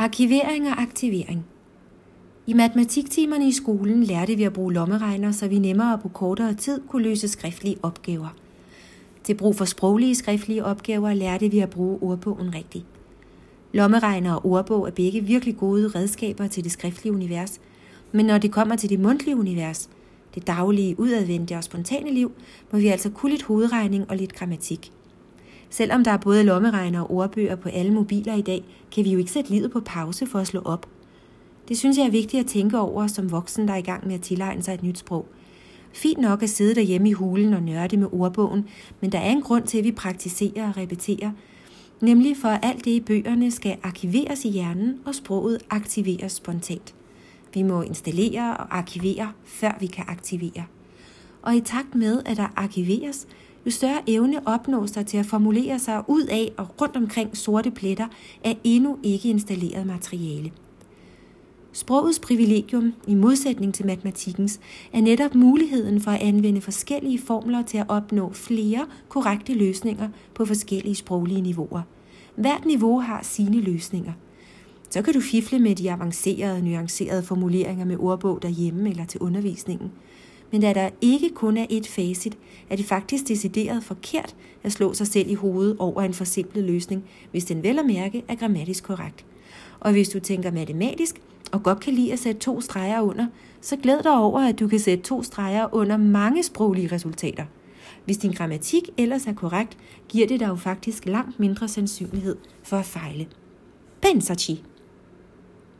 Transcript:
Arkivering og aktivering. I matematiktimerne i skolen lærte vi at bruge lommeregner, så vi nemmere på kortere tid kunne løse skriftlige opgaver. Til brug for sproglige skriftlige opgaver lærte vi at bruge ordbogen rigtigt. Lommeregner og ordbog er begge virkelig gode redskaber til det skriftlige univers, men når det kommer til det mundtlige univers, det daglige, udadvendte og spontane liv, må vi altså kunne lidt hovedregning og lidt grammatik – Selvom der er både lommeregner og ordbøger på alle mobiler i dag, kan vi jo ikke sætte livet på pause for at slå op. Det synes jeg er vigtigt at tænke over som voksen, der er i gang med at tilegne sig et nyt sprog. Fint nok at sidde derhjemme i hulen og nørde med ordbogen, men der er en grund til, at vi praktiserer og repeterer, nemlig for at alt det i bøgerne skal arkiveres i hjernen, og sproget aktiveres spontant. Vi må installere og arkivere, før vi kan aktivere. Og i takt med, at der arkiveres, jo større evne opnås der til at formulere sig ud af og rundt omkring sorte pletter af endnu ikke installeret materiale. Sprogets privilegium, i modsætning til matematikkens, er netop muligheden for at anvende forskellige formler til at opnå flere korrekte løsninger på forskellige sproglige niveauer. Hvert niveau har sine løsninger. Så kan du fifle med de avancerede, nuancerede formuleringer med ordbog derhjemme eller til undervisningen – men da der ikke kun er et facit, er det faktisk decideret forkert at slå sig selv i hovedet over en forsimplet løsning, hvis den vel at mærke er grammatisk korrekt. Og hvis du tænker matematisk og godt kan lide at sætte to streger under, så glæd dig over, at du kan sætte to streger under mange sproglige resultater. Hvis din grammatik ellers er korrekt, giver det dig jo faktisk langt mindre sandsynlighed for at fejle. Pensaci!